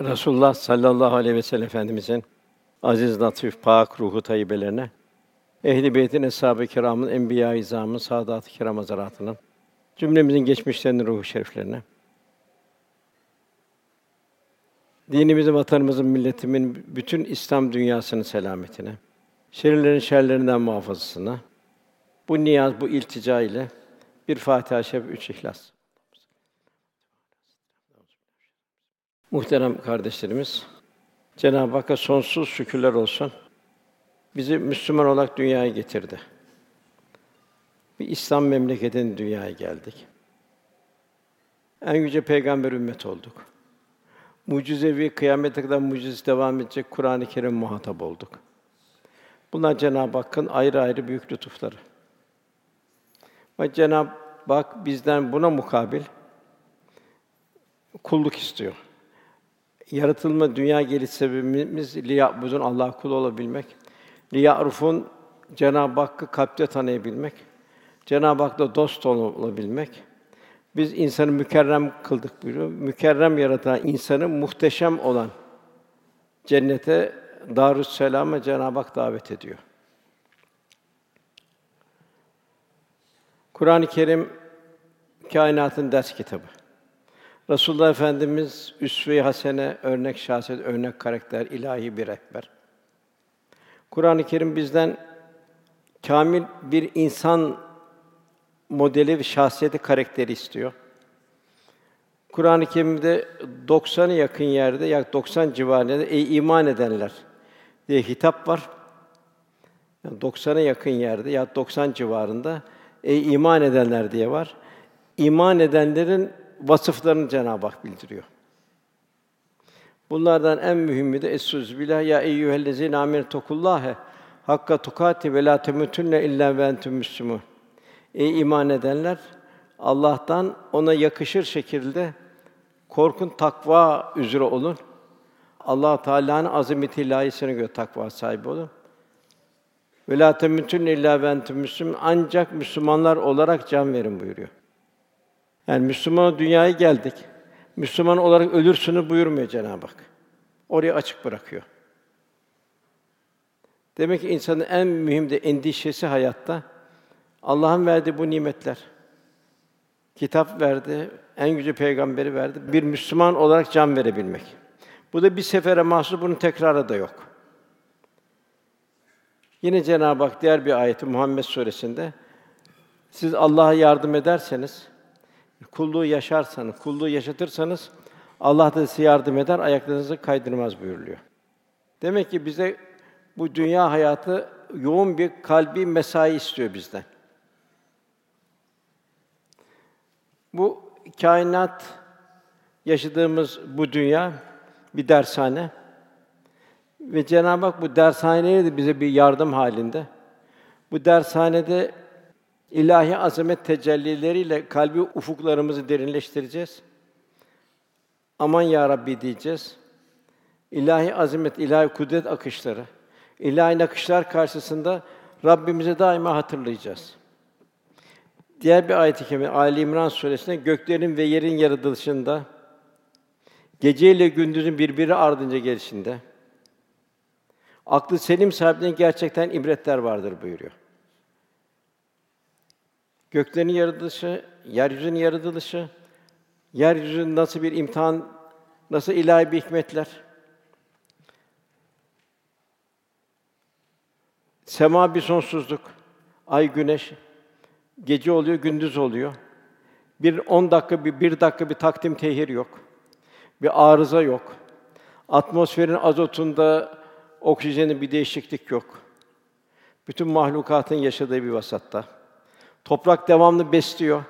Resulullah sallallahu aleyhi ve sellem Efendimizin aziz, latif, pak ruhu tayyibelerine, ehli beytin eshab-ı kiramın, enbiya-i izamın, saadat-ı kiram hazaratının, cümlemizin geçmişlerinin ruhu şeriflerine, dinimizin, vatanımızın, milletimin, bütün İslam dünyasının selametine, şerlerin şerlerinden muhafazasına, bu niyaz, bu iltica ile bir Fatiha-i üç İhlas. Muhterem kardeşlerimiz, Cenab-ı Hakk'a sonsuz şükürler olsun. Bizi Müslüman olarak dünyaya getirdi. Bir İslam memleketinin dünyaya geldik. En yüce peygamber ümmet olduk. Mucizevi kıyamete kadar mucize devam edecek Kur'an-ı Kerim muhatap olduk. Bunlar Cenab-ı Hakk'ın ayrı ayrı büyük lütufları. Ve Cenab-ı Hak bizden buna mukabil kulluk istiyor yaratılma dünya geliş sebebimiz liya'budun Allah kul olabilmek. Liya'rufun Cenab-ı Hakk'ı kalpte tanıyabilmek. Cenab-ı Hak'la dost olabilmek. Biz insanı mükerrem kıldık buyuruyor. Mükerrem yaratan insanı muhteşem olan cennete Darüs Selam'a Cenab-ı Hak davet ediyor. Kur'an-ı Kerim kainatın ders kitabı. Resulullah Efendimiz üsve-i hasene, örnek şahsiyet, örnek karakter, ilahi bir rehber. Kur'an-ı Kerim bizden kamil bir insan modeli ve şahsiyeti karakteri istiyor. Kur'an-ı Kerim'de 90'a yakın yerde, yak 90 civarında ey iman edenler diye hitap var. Yani 90'a yakın yerde ya 90 civarında ey iman edenler diye var. İman edenlerin vasıflarını Cenab-ı Hak bildiriyor. Bunlardan en mühimi de es billah ya eyyühellezîne âmenû tekullâhe hakka tukati ve lâ temutunne illa ve entüm müslümûn. Ey iman edenler Allah'tan ona yakışır şekilde korkun takva üzere olun. Allah Teala'nın azameti ilahisine göre takva sahibi olun. Ve lâ temutunne illa ve entüm müslümûn. Ancak Müslümanlar olarak can verin buyuruyor. Yani Müslüman dünyaya geldik. Müslüman olarak ölürsünü buyurmuyor Cenab-ı Hak. Orayı açık bırakıyor. Demek ki insanın en mühim de endişesi hayatta Allah'ın verdiği bu nimetler. Kitap verdi, en yüce peygamberi verdi. Bir Müslüman olarak can verebilmek. Bu da bir sefere mahsus, bunun tekrarı da yok. Yine Cenab-ı Hak diğer bir ayeti Muhammed suresinde siz Allah'a yardım ederseniz Kulluğu yaşarsanız, kulluğu yaşatırsanız Allah da size yardım eder, ayaklarınızı kaydırmaz buyuruluyor. Demek ki bize bu dünya hayatı yoğun bir kalbi mesai istiyor bizden. Bu kainat yaşadığımız bu dünya bir dershane ve Cenab-ı Hak bu dershaneye de bize bir yardım halinde. Bu dershanede ilahi azamet tecellileriyle kalbi ufuklarımızı derinleştireceğiz. Aman ya Rabbi diyeceğiz. İlahi azamet, ilahi kudret akışları, ilahi akışlar karşısında Rabbimizi daima hatırlayacağız. Diğer bir ayet-i kerime Ali İmran suresinde göklerin ve yerin yaratılışında gece ile gündüzün birbiri ardınca gelişinde aklı selim sahibine gerçekten ibretler vardır buyuruyor. Göklerin yaratılışı, yeryüzünün yaratılışı, yeryüzünün nasıl bir imtihan, nasıl ilahi bir hikmetler. Sema bir sonsuzluk, ay, güneş, gece oluyor, gündüz oluyor. Bir on dakika, bir, bir dakika bir takdim tehir yok. Bir arıza yok. Atmosferin azotunda, oksijenin bir değişiklik yok. Bütün mahlukatın yaşadığı bir vasatta. Toprak devamlı besliyor.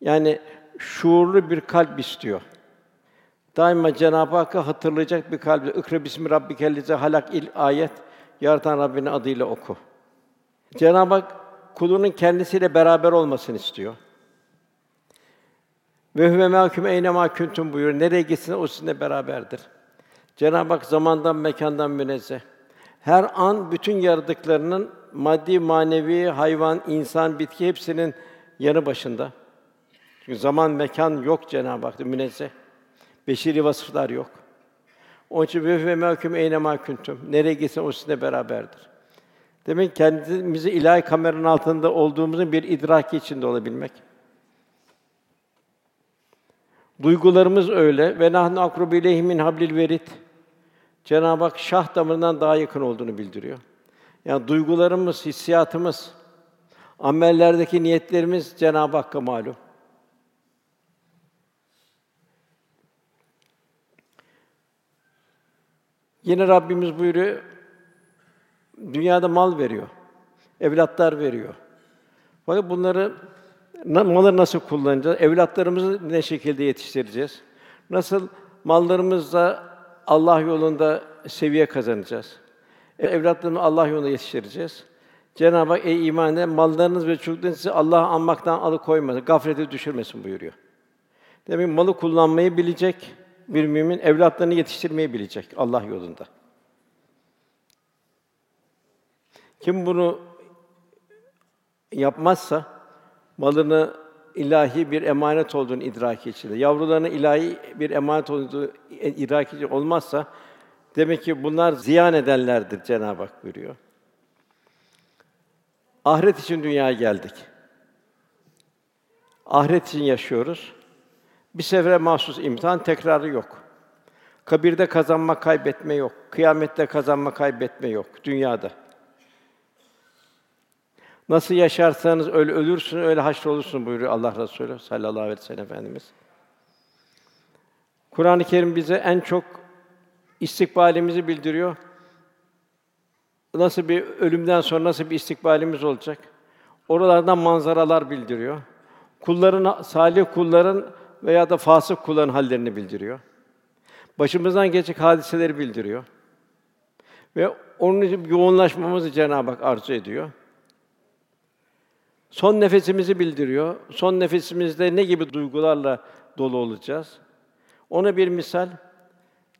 Yani şuurlu bir kalp istiyor. Daima Cenab-ı Hakk'ı hatırlayacak bir kalple "İkra bismi rabbikellezi halak" il ayet yaratan Rabbinin adıyla oku. Cenab-ı Hak kulunun kendisiyle beraber olmasını istiyor. Ve huve mâküm eyne mâ kuntum buyuruyor. Nereye gitsin o sizinle beraberdir. Cenab-ı Hak zamandan, mekandan münezzeh. Her an bütün yaradıklarının maddi, manevi, hayvan, insan, bitki hepsinin yanı başında. Çünkü zaman, mekan yok Cenab-ı Hak'ta münezzeh. Beşeri vasıflar yok. Onun için ve mahkum eyne ma kuntum. Nereye gitsen o sizinle beraberdir. Demek ki kendimizi ilahi kameranın altında olduğumuzun bir idraki içinde olabilmek. Duygularımız öyle ve nahnu akrubu ileyhi min hablil verit. Cenab-ı Hak şah damarından daha yakın olduğunu bildiriyor. Yani duygularımız, hissiyatımız, amellerdeki niyetlerimiz Cenab-ı Hakk'a malum. Yine Rabbimiz buyuruyor, dünyada mal veriyor, evlatlar veriyor. Fakat bunları malı nasıl kullanacağız? Evlatlarımızı ne şekilde yetiştireceğiz? Nasıl mallarımızla Allah yolunda seviye kazanacağız? E, evlatlarımızı Allah yolunda yetiştireceğiz. Cenab-ı Hak ey iman eden mallarınız ve çocuklarınız sizi Allah'ı anmaktan alıkoymasın, gaflete düşürmesin buyuruyor. Demek malı kullanmayı bilecek bir mümin evlatlarını yetiştirmeyi bilecek Allah yolunda. Kim bunu yapmazsa malını ilahi bir emanet olduğunu idraki içinde, yavrularına ilahi bir emanet olduğunu idraki içinde olmazsa demek ki bunlar ziyan edenlerdir Cenab-ı Hak buyuruyor. Ahiret için dünyaya geldik. Ahiret için yaşıyoruz. Bir sefere mahsus imtihan tekrarı yok. Kabirde kazanma, kaybetme yok. Kıyamette kazanma, kaybetme yok dünyada. Nasıl yaşarsanız öyle ölürsün, öyle haşrolursun buyuruyor Allah Resulü sallallahu aleyhi ve sellem Efendimiz. Kur'an-ı Kerim bize en çok istikbalimizi bildiriyor. Nasıl bir ölümden sonra nasıl bir istikbalimiz olacak? Oralardan manzaralar bildiriyor. Kulların salih kulların veya da fasık kulların hallerini bildiriyor. Başımızdan geçecek hadiseleri bildiriyor. Ve onun için yoğunlaşmamızı Cenab-ı Hak arzu ediyor. Son nefesimizi bildiriyor. Son nefesimizde ne gibi duygularla dolu olacağız? Ona bir misal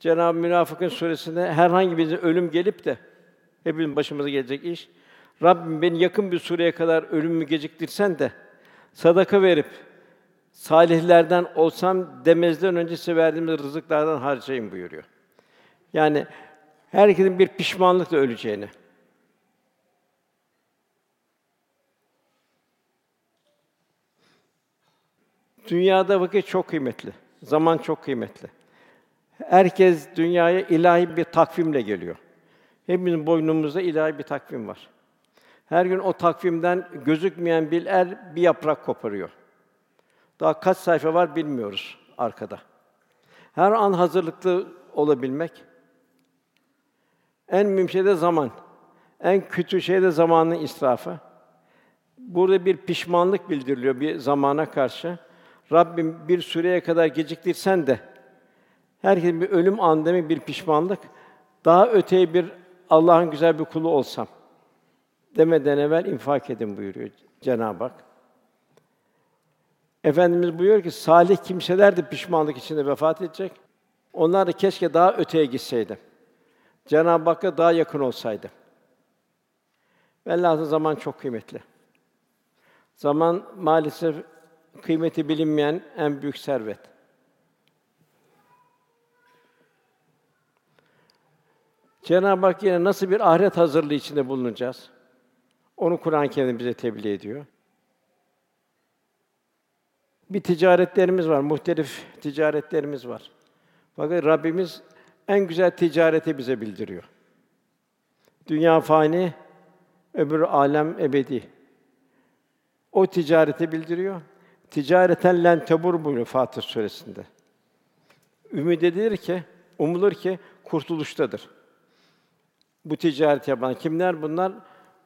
Cenab-ı Münafıkın suresinde herhangi bir ölüm gelip de hepimizin başımıza gelecek iş. Rabbim beni yakın bir süreye kadar ölümümü geciktirsen de sadaka verip salihlerden olsam demezden önce size verdiğimiz rızıklardan harcayın buyuruyor. Yani herkesin bir pişmanlıkla öleceğini. Dünyada vakit çok kıymetli. Zaman çok kıymetli. Herkes dünyaya ilahi bir takvimle geliyor. Hepimizin boynumuzda ilahi bir takvim var. Her gün o takvimden gözükmeyen bir er bir yaprak koparıyor. Daha kaç sayfa var bilmiyoruz arkada. Her an hazırlıklı olabilmek. En mühim şey de zaman. En kötü şey de zamanın israfı. Burada bir pişmanlık bildiriliyor bir zamana karşı. Rabbim bir süreye kadar geciktirsen de herkesin bir ölüm anı bir pişmanlık. Daha öteye bir Allah'ın güzel bir kulu olsam demeden evvel infak edin buyuruyor Cenab-ı Hak. Efendimiz buyuruyor ki salih kimseler de pişmanlık içinde vefat edecek. Onlar da keşke daha öteye gitseydi. Cenab-ı Hakk'a daha yakın olsaydı. Velhâsıl zaman çok kıymetli. Zaman maalesef kıymeti bilinmeyen en büyük servet. Cenab-ı Hak yine nasıl bir ahiret hazırlığı içinde bulunacağız? Onu Kur'an-ı Kerim bize tebliğ ediyor. Bir ticaretlerimiz var, muhtelif ticaretlerimiz var. Fakat Rabbimiz en güzel ticareti bize bildiriyor. Dünya fani, öbür alem ebedi. O ticareti bildiriyor. Ticareten len tebur buyuruyor Fatır suresinde. Ümid edilir ki, umulur ki kurtuluştadır. Bu ticaret yapan kimler bunlar?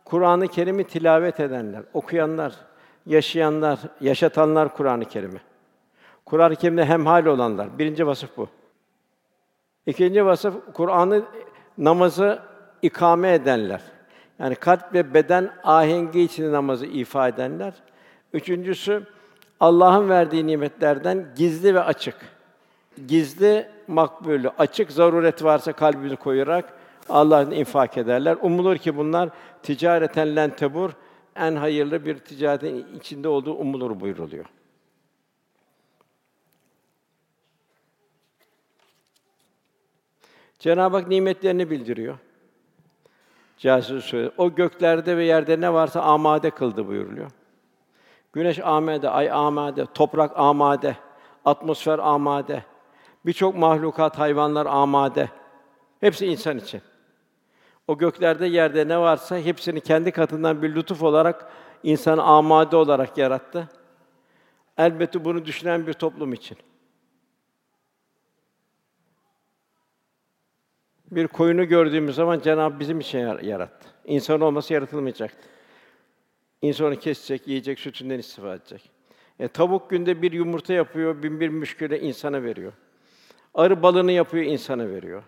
Kur'an-ı Kerim'i tilavet edenler, okuyanlar, yaşayanlar, yaşatanlar Kur'an-ı Kerim'i. Kur'an-ı Kerim'de hemhal olanlar. Birinci vasıf bu. İkinci vasıf Kur'an'ı namazı ikame edenler. Yani kalp ve beden ahengi içinde namazı ifa edenler. Üçüncüsü Allah'ın verdiği nimetlerden gizli ve açık. Gizli makbulü, açık zaruret varsa kalbini koyarak Allah'ın infak ederler. Umulur ki bunlar ticareten len tebur en hayırlı bir ticaretin içinde olduğu umulur buyuruluyor. Cenab-ı Hak nimetlerini bildiriyor. Casus söylüyor. O göklerde ve yerde ne varsa amade kıldı buyuruluyor. Güneş amade, ay amade, toprak amade, atmosfer amade. Birçok mahlukat, hayvanlar amade. Hepsi insan için. O göklerde, yerde ne varsa hepsini kendi katından bir lütuf olarak insanı amade olarak yarattı. Elbette bunu düşünen bir toplum için. Bir koyunu gördüğümüz zaman Cenab-ı bizim için yarattı. İnsan olması yaratılmayacaktı. İnsanı kesecek, yiyecek, sütünden istifade edecek. E, tavuk günde bir yumurta yapıyor, bin bir müşküle insana veriyor. Arı balını yapıyor, insana veriyor.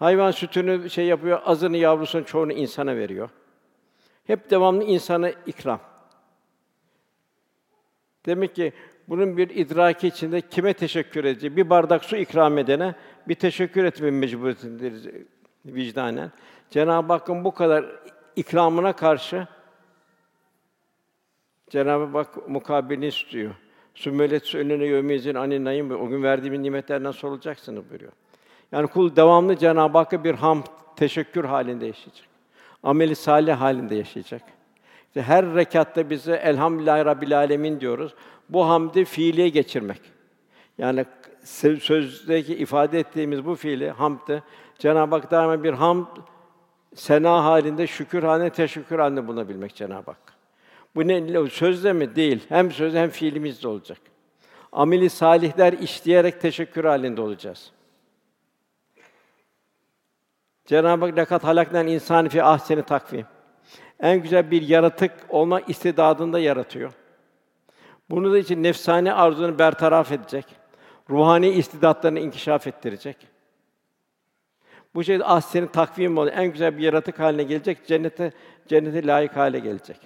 Hayvan sütünü şey yapıyor, azını, yavrusunu, çoğunu insana veriyor. Hep devamlı insana ikram. Demek ki bunun bir idraki içinde kime teşekkür edeceği, bir bardak su ikram edene bir teşekkür etme mecburiyetindeyiz vicdanen. Cenab-ı Hakk'ın bu kadar ikramına karşı Cenab-ı Hak mukabilini istiyor. Sümmelet önüne yömezin aninayım o gün verdiğim nimetlerden sorulacaksınız buyuruyor. Yani kul devamlı Cenab-ı Hakk'a bir ham, teşekkür halinde yaşayacak. Ameli salih halinde yaşayacak. İşte her rekatta bize elhamdülillahi rabbil alemin diyoruz. Bu hamdi fiiliye geçirmek. Yani sözdeki ifade ettiğimiz bu fiili hamdı Cenab-ı Hak daima bir ham sena halinde, şükür halinde, teşekkür halinde bulunabilmek Cenab-ı Hak. Bu ne sözle mi? Değil. Hem söz hem fiilimizde olacak. Ameli salihler işleyerek teşekkür halinde olacağız. Cenab-ı Hak lekat halaknen insan fi ahseni takvim. En güzel bir yaratık olma istidadında yaratıyor. Bunu da için nefsani arzunu bertaraf edecek. Ruhani istidatlarını inkişaf ettirecek. Bu şekilde ahseni takvim olan en güzel bir yaratık haline gelecek, cennete cennete layık hale gelecek.